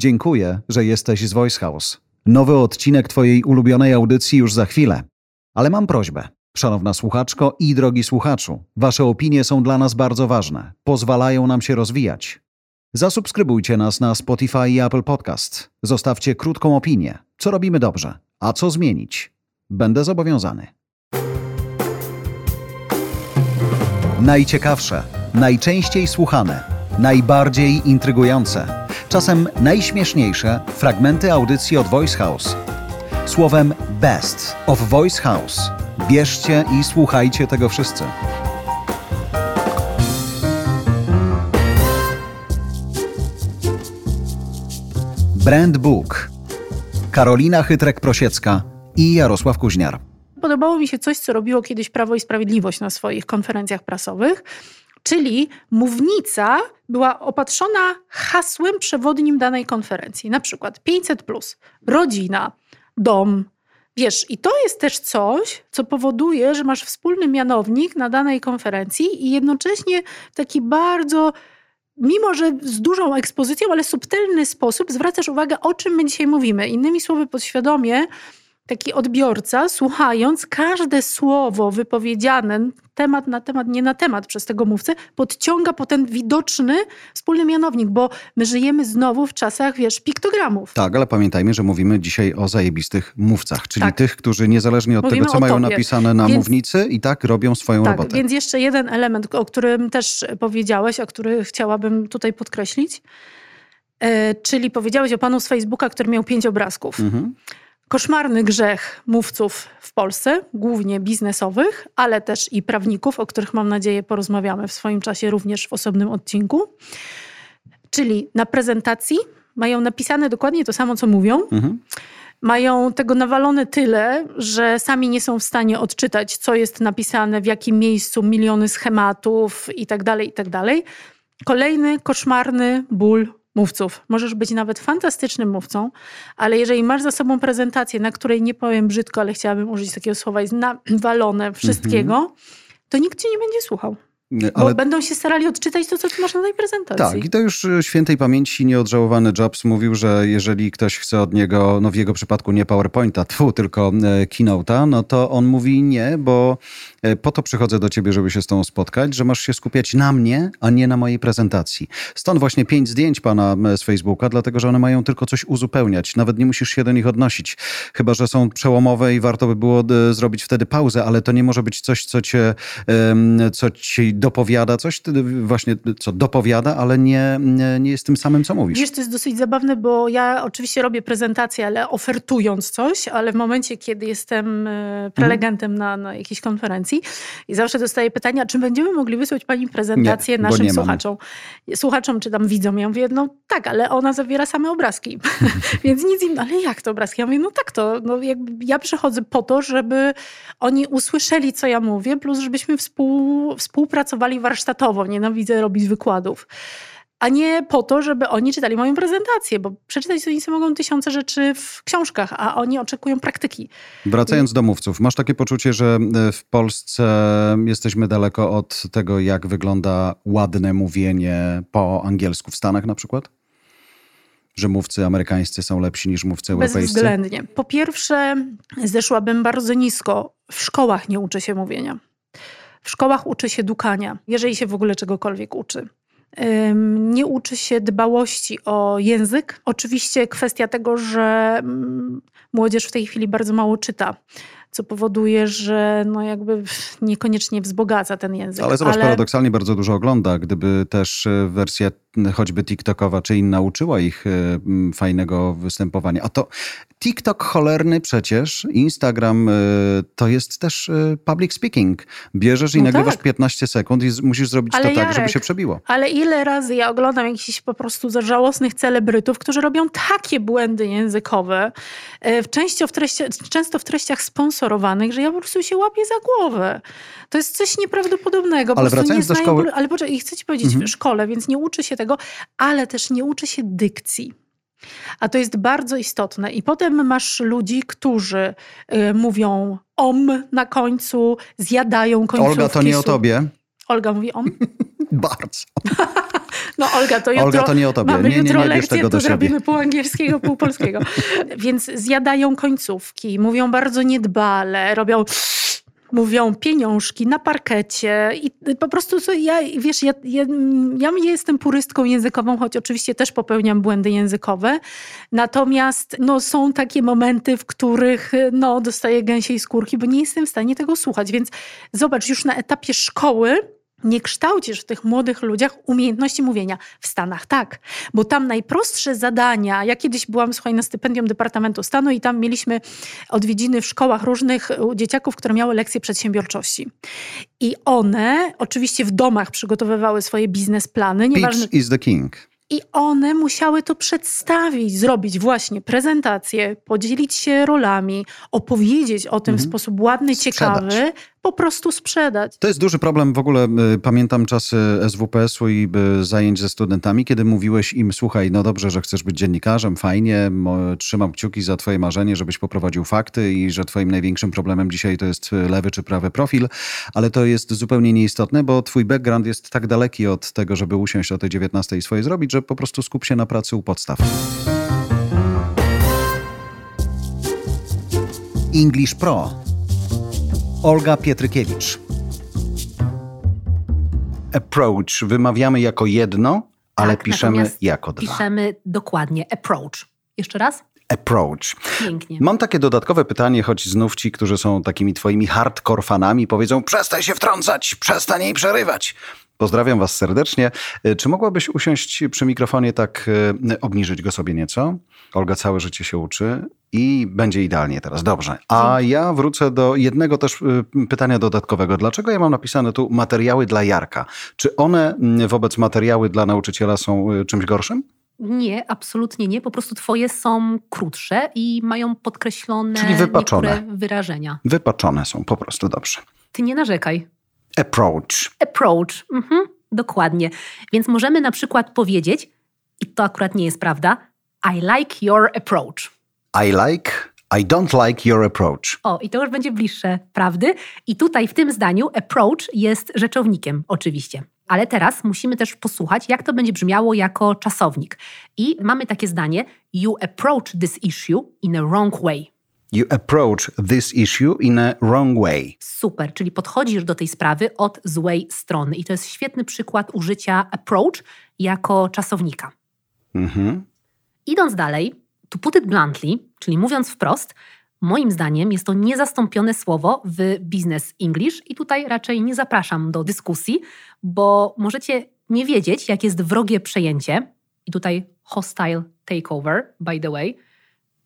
Dziękuję, że jesteś z Voice House. Nowy odcinek Twojej ulubionej audycji już za chwilę. Ale mam prośbę. Szanowna słuchaczko i drogi słuchaczu, Wasze opinie są dla nas bardzo ważne. Pozwalają nam się rozwijać. Zasubskrybujcie nas na Spotify i Apple Podcast. Zostawcie krótką opinię. Co robimy dobrze, a co zmienić? Będę zobowiązany. Najciekawsze, najczęściej słuchane, najbardziej intrygujące, czasem najśmieszniejsze fragmenty audycji od Voice House. Słowem Best of Voice House. Bierzcie i słuchajcie tego wszyscy. Brand Book. Karolina Chytrek-Prosiecka i Jarosław Kuźniar. Podobało mi się coś, co robiło kiedyś Prawo i Sprawiedliwość na swoich konferencjach prasowych, czyli mównica była opatrzona hasłem przewodnim danej konferencji. Na przykład 500, rodzina, dom. Wiesz, i to jest też coś, co powoduje, że masz wspólny mianownik na danej konferencji i jednocześnie taki bardzo mimo że z dużą ekspozycją, ale subtelny sposób zwracasz uwagę, o czym my dzisiaj mówimy. Innymi słowy, podświadomie taki odbiorca, słuchając każde słowo wypowiedziane, temat na temat, nie na temat przez tego mówcę, podciąga po ten widoczny wspólny mianownik, bo my żyjemy znowu w czasach, wiesz, piktogramów. Tak, ale pamiętajmy, że mówimy dzisiaj o zajebistych mówcach, czyli tak. tych, którzy niezależnie od mówimy tego, co mają tobie. napisane na więc, mównicy i tak robią swoją tak, robotę. Więc jeszcze jeden element, o którym też powiedziałeś, a który chciałabym tutaj podkreślić, e, czyli powiedziałeś o panu z Facebooka, który miał pięć obrazków. Mhm koszmarny grzech mówców w Polsce, głównie biznesowych, ale też i prawników, o których mam nadzieję porozmawiamy w swoim czasie również w osobnym odcinku. Czyli na prezentacji mają napisane dokładnie to samo, co mówią. Mhm. Mają tego nawalone tyle, że sami nie są w stanie odczytać, co jest napisane, w jakim miejscu, miliony schematów itd. Tak itd. Tak Kolejny koszmarny ból mówców. Możesz być nawet fantastycznym mówcą, ale jeżeli masz za sobą prezentację, na której nie powiem brzydko, ale chciałabym użyć takiego słowa, jest nawalone wszystkiego, -hmm. to nikt cię nie będzie słuchał. Ale... Bo będą się starali odczytać to, co ty masz na tej prezentacji. Tak, i to już e, świętej pamięci nieodżałowany Jobs mówił, że jeżeli ktoś chce od niego, no w jego przypadku nie PowerPointa, tfu, tylko e, Keynote'a, no to on mówi nie, bo po to przychodzę do ciebie, żeby się z tą spotkać, że masz się skupiać na mnie, a nie na mojej prezentacji. Stąd właśnie pięć zdjęć pana z Facebooka, dlatego że one mają tylko coś uzupełniać. Nawet nie musisz się do nich odnosić. Chyba, że są przełomowe i warto by było zrobić wtedy pauzę, ale to nie może być coś, co cię, co ci dopowiada coś, właśnie co dopowiada, ale nie, nie, jest tym samym, co mówisz. Wiesz, to jest dosyć zabawne, bo ja oczywiście robię prezentację, ale ofertując coś, ale w momencie, kiedy jestem e, prelegentem na, na jakiejś konferencji i zawsze dostaję pytania, czy będziemy mogli wysłać pani prezentację nie, naszym słuchaczom. Słuchaczom, czy tam widzom. Ja mówię, no tak, ale ona zawiera same obrazki. Więc nic im, ale jak to obrazki? Ja mówię, no tak to, no jakby ja przychodzę po to, żeby oni usłyszeli, co ja mówię, plus żebyśmy współ, współpracowali pracowali warsztatowo, nienawidzę robić wykładów. A nie po to, żeby oni czytali moją prezentację, bo przeczytać oni sobie mogą tysiące rzeczy w książkach, a oni oczekują praktyki. Wracając do mówców, masz takie poczucie, że e, w Polsce jesteśmy daleko od tego, jak wygląda ładne mówienie po angielsku w Stanach na przykład? że mówcy amerykańscy są lepsi niż mówcy europejscy? Bezwzględnie. Po pierwsze, zeszłabym bardzo nisko. W szkołach nie uczy się mówienia. W szkołach uczy się dukania, jeżeli się w ogóle czegokolwiek uczy. Nie uczy się dbałości o język. Oczywiście kwestia tego, że mm, młodzież w tej chwili bardzo mało czyta co powoduje, że no jakby niekoniecznie wzbogaca ten język. Ale zobacz, Ale... paradoksalnie bardzo dużo ogląda. Gdyby też e, wersja choćby TikTokowa czy inna uczyła ich e, fajnego występowania. A to TikTok cholerny przecież, Instagram e, to jest też public speaking. Bierzesz i no nagrywasz tak. 15 sekund i musisz zrobić Ale to Jarek, tak, żeby się przebiło. Ale ile razy ja oglądam jakichś po prostu żałosnych celebrytów, którzy robią takie błędy językowe, w części w treści, często w treściach sponsorowanych, sponsorowanych, że ja po prostu się łapię za głowę. To jest coś nieprawdopodobnego. Ale wracając do szkoły... Ale poczekaj, chcę ci powiedzieć, mhm. w szkole, więc nie uczy się tego, ale też nie uczy się dykcji. A to jest bardzo istotne. I potem masz ludzi, którzy y, mówią om na końcu, zjadają końcówki. Olga, to nie o tobie. Olga mówi om? bardzo. No Olga, to jutro Olga, to nie o tobie. mamy nie, nie, jutro nie, bierz lekcję, tego to zrobimy pół angielskiego, pół polskiego. Więc zjadają końcówki, mówią bardzo niedbale, robią mówią pieniążki na parkecie i po prostu co ja, wiesz, ja, ja, ja jestem purystką językową, choć oczywiście też popełniam błędy językowe, natomiast no, są takie momenty, w których no, dostaję gęsiej skórki, bo nie jestem w stanie tego słuchać, więc zobacz, już na etapie szkoły nie kształcisz w tych młodych ludziach umiejętności mówienia. W Stanach tak, bo tam najprostsze zadania, ja kiedyś byłam, słuchaj, na stypendium Departamentu Stanu i tam mieliśmy odwiedziny w szkołach różnych dzieciaków, które miały lekcje przedsiębiorczości. I one oczywiście w domach przygotowywały swoje biznesplany. Nieważne, Pitch is the king. I one musiały to przedstawić, zrobić właśnie prezentację, podzielić się rolami, opowiedzieć o tym mhm. w sposób ładny, ciekawy, Sprzedać po prostu sprzedać. To jest duży problem w ogóle. Y, pamiętam czasy SWPS-u i y, zajęć ze studentami, kiedy mówiłeś im, słuchaj, no dobrze, że chcesz być dziennikarzem, fajnie, trzymam kciuki za twoje marzenie, żebyś poprowadził fakty i że twoim największym problemem dzisiaj to jest lewy czy prawy profil, ale to jest zupełnie nieistotne, bo twój background jest tak daleki od tego, żeby usiąść o tej 19 i swoje zrobić, że po prostu skup się na pracy u podstaw. English Pro Olga Pietrykiewicz. Approach wymawiamy jako jedno, ale tak, piszemy jako dwa. Piszemy dokładnie approach. Jeszcze raz? Approach. Pięknie. Mam takie dodatkowe pytanie, choć znów ci, którzy są takimi twoimi hardcore fanami, powiedzą: przestań się wtrącać, przestań jej przerywać. Pozdrawiam Was serdecznie. E, czy mogłabyś usiąść przy mikrofonie, tak e, obniżyć go sobie nieco? Olga całe życie się uczy i będzie idealnie teraz. Dobrze. A ja wrócę do jednego też e, pytania dodatkowego. Dlaczego ja mam napisane tu materiały dla Jarka? Czy one wobec materiały dla nauczyciela są czymś gorszym? Nie, absolutnie nie. Po prostu twoje są krótsze i mają podkreślone Czyli wypaczone. wyrażenia. Wypaczone są, po prostu dobrze. Ty nie narzekaj. Approach. Approach, mhm, dokładnie. Więc możemy na przykład powiedzieć, i to akurat nie jest prawda, I like your approach. I like, I don't like your approach. O, i to już będzie bliższe prawdy. I tutaj w tym zdaniu approach jest rzeczownikiem, oczywiście. Ale teraz musimy też posłuchać, jak to będzie brzmiało jako czasownik. I mamy takie zdanie: You approach this issue in a wrong way. You approach this issue in a wrong way. Super, czyli podchodzisz do tej sprawy od złej strony. I to jest świetny przykład użycia approach jako czasownika. Mhm. Idąc dalej, to put it bluntly, czyli mówiąc wprost, moim zdaniem jest to niezastąpione słowo w business English i tutaj raczej nie zapraszam do dyskusji, bo możecie nie wiedzieć, jak jest wrogie przejęcie. I tutaj hostile takeover, by the way.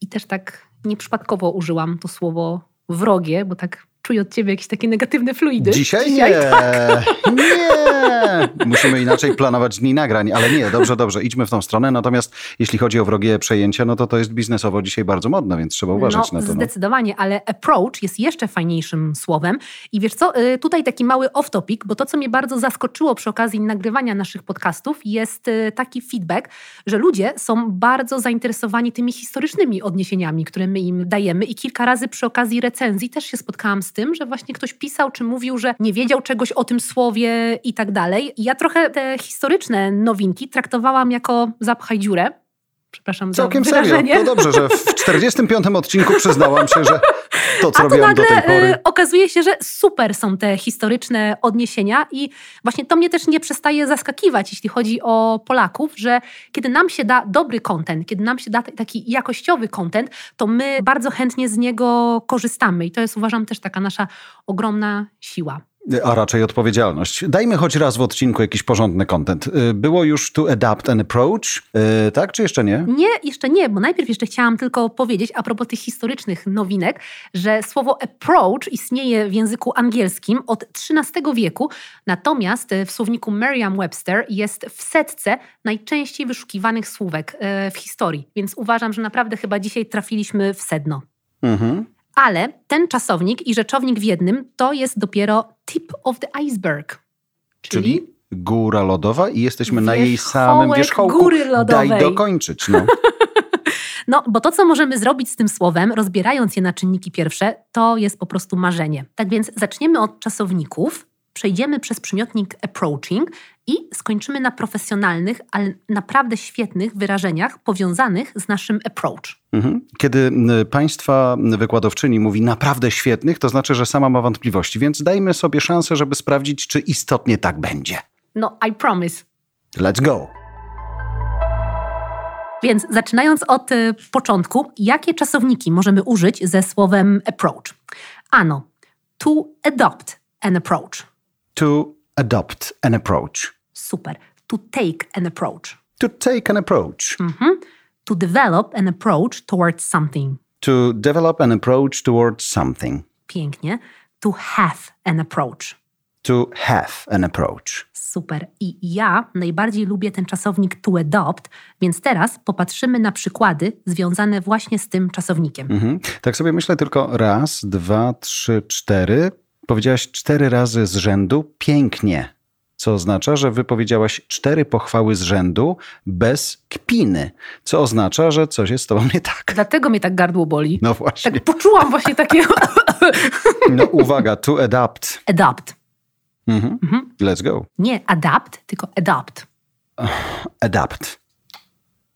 I też tak nieprzypadkowo użyłam to słowo wrogie, bo tak czuję od ciebie jakieś takie negatywne fluidy. Dzisiaj, Dzisiaj nie. Tak. Nie. Musimy inaczej planować dni nagrań, ale nie, dobrze, dobrze, idźmy w tą stronę. Natomiast jeśli chodzi o wrogie przejęcia, no to to jest biznesowo dzisiaj bardzo modne, więc trzeba uważać no, na to. No. Zdecydowanie, ale approach jest jeszcze fajniejszym słowem. I wiesz co, y, tutaj taki mały off-topic, bo to, co mnie bardzo zaskoczyło przy okazji nagrywania naszych podcastów, jest y, taki feedback, że ludzie są bardzo zainteresowani tymi historycznymi odniesieniami, które my im dajemy i kilka razy przy okazji recenzji też się spotkałam z tym, że właśnie ktoś pisał czy mówił, że nie wiedział czegoś o tym słowie i tak dalej. Ja trochę te historyczne nowinki traktowałam jako zapchaj dziurę. Przepraszam Całkiem za wyrażenie. serio. To dobrze, że w 45 odcinku przyznałam się, że to, co A robiłam nagle do tej pory. Y, okazuje się, że super są te historyczne odniesienia i właśnie to mnie też nie przestaje zaskakiwać, jeśli chodzi o Polaków, że kiedy nam się da dobry content, kiedy nam się da taki jakościowy content, to my bardzo chętnie z niego korzystamy i to jest uważam też taka nasza ogromna siła. A raczej odpowiedzialność. Dajmy choć raz w odcinku jakiś porządny content. Y, było już to adapt and approach, yy, tak czy jeszcze nie? Nie, jeszcze nie, bo najpierw jeszcze chciałam tylko powiedzieć a propos tych historycznych nowinek, że słowo approach istnieje w języku angielskim od XIII wieku, natomiast w słowniku Merriam-Webster jest w setce najczęściej wyszukiwanych słówek y, w historii, więc uważam, że naprawdę chyba dzisiaj trafiliśmy w sedno. Mhm. Ale ten czasownik i rzeczownik w jednym to jest dopiero tip of the iceberg. Czyli, czyli góra lodowa i jesteśmy na jej samym wierzchołku. góry lodowej. Daj dokończyć. No. No, bo to, co możemy zrobić z tym słowem, rozbierając je na czynniki pierwsze, to jest po prostu marzenie. Tak więc zaczniemy od czasowników przejdziemy przez przymiotnik approaching i skończymy na profesjonalnych, ale naprawdę świetnych wyrażeniach powiązanych z naszym approach. Mhm. Kiedy państwa wykładowczyni mówi naprawdę świetnych, to znaczy, że sama ma wątpliwości, więc dajmy sobie szansę, żeby sprawdzić, czy istotnie tak będzie. No, I promise. Let's go. Więc zaczynając od y, początku, jakie czasowniki możemy użyć ze słowem approach? Ano, to adopt an approach. To adopt an approach. Super. To take an approach. To take an approach. Mhm. To develop an approach towards something. To develop an approach towards something. Pięknie. To have an approach. To have an approach. Super. I ja najbardziej lubię ten czasownik to adopt, więc teraz popatrzymy na przykłady związane właśnie z tym czasownikiem. Mhm. Tak sobie myślę tylko raz, dwa, trzy, cztery. Powiedziałaś cztery razy z rzędu pięknie, co oznacza, że wypowiedziałaś cztery pochwały z rzędu bez kpiny, co oznacza, że coś jest z tobą nie tak. Dlatego mnie tak gardło boli. No właśnie. Tak poczułam właśnie takie... No uwaga, to adapt. Adopt. Mhm. Mhm. Let's go. Nie adapt, tylko adopt. Adapt.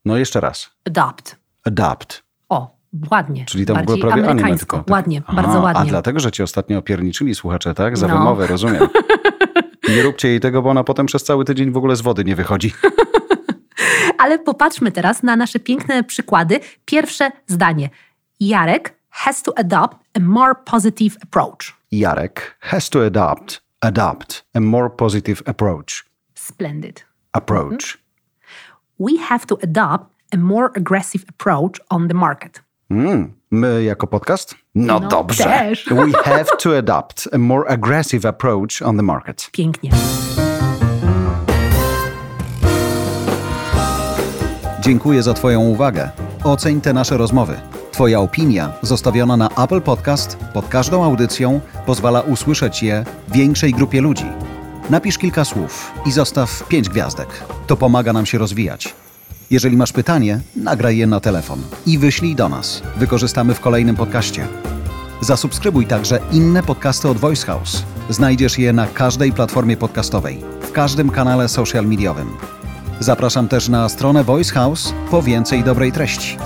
No jeszcze raz. Adopt. Adopt. O, ładnie. Czyli tam Bardziej było prawie amerykańsko. anime, tylko, Ładnie, Aha, bardzo ładnie. A dlatego, że cię ostatnio opierniczyli słuchacze, tak? Za No. wymowę, rozumiem. Nie róbcie jej tego, bo ona potem przez cały tydzień w ogóle z wody nie wychodzi. Ale popatrzmy teraz na nasze piękne przykłady. Pierwsze zdanie. Jarek has to adopt a more positive approach. Jarek has to adopt, adopt a more positive approach. Splendid. Approach. We have to adopt a more aggressive approach on the market. Mm. My jako podcast? No, No, dobrze. też. We have to adopt a more aggressive approach on the market. Pięknie. Dziękuję za Twoją uwagę. Oceń te nasze rozmowy. Twoja opinia, zostawiona na Apple Podcast, pod każdą audycją, pozwala usłyszeć je większej grupie ludzi. Napisz kilka słów i zostaw pięć gwiazdek. To pomaga nam się rozwijać. Jeżeli masz pytanie, nagraj je na telefon i wyślij do nas. Wykorzystamy w kolejnym podcaście. Zasubskrybuj także inne podcasty od Voice House. Znajdziesz je na każdej platformie podcastowej, w każdym kanale social mediowym. Zapraszam też na stronę Voice House po więcej dobrej treści.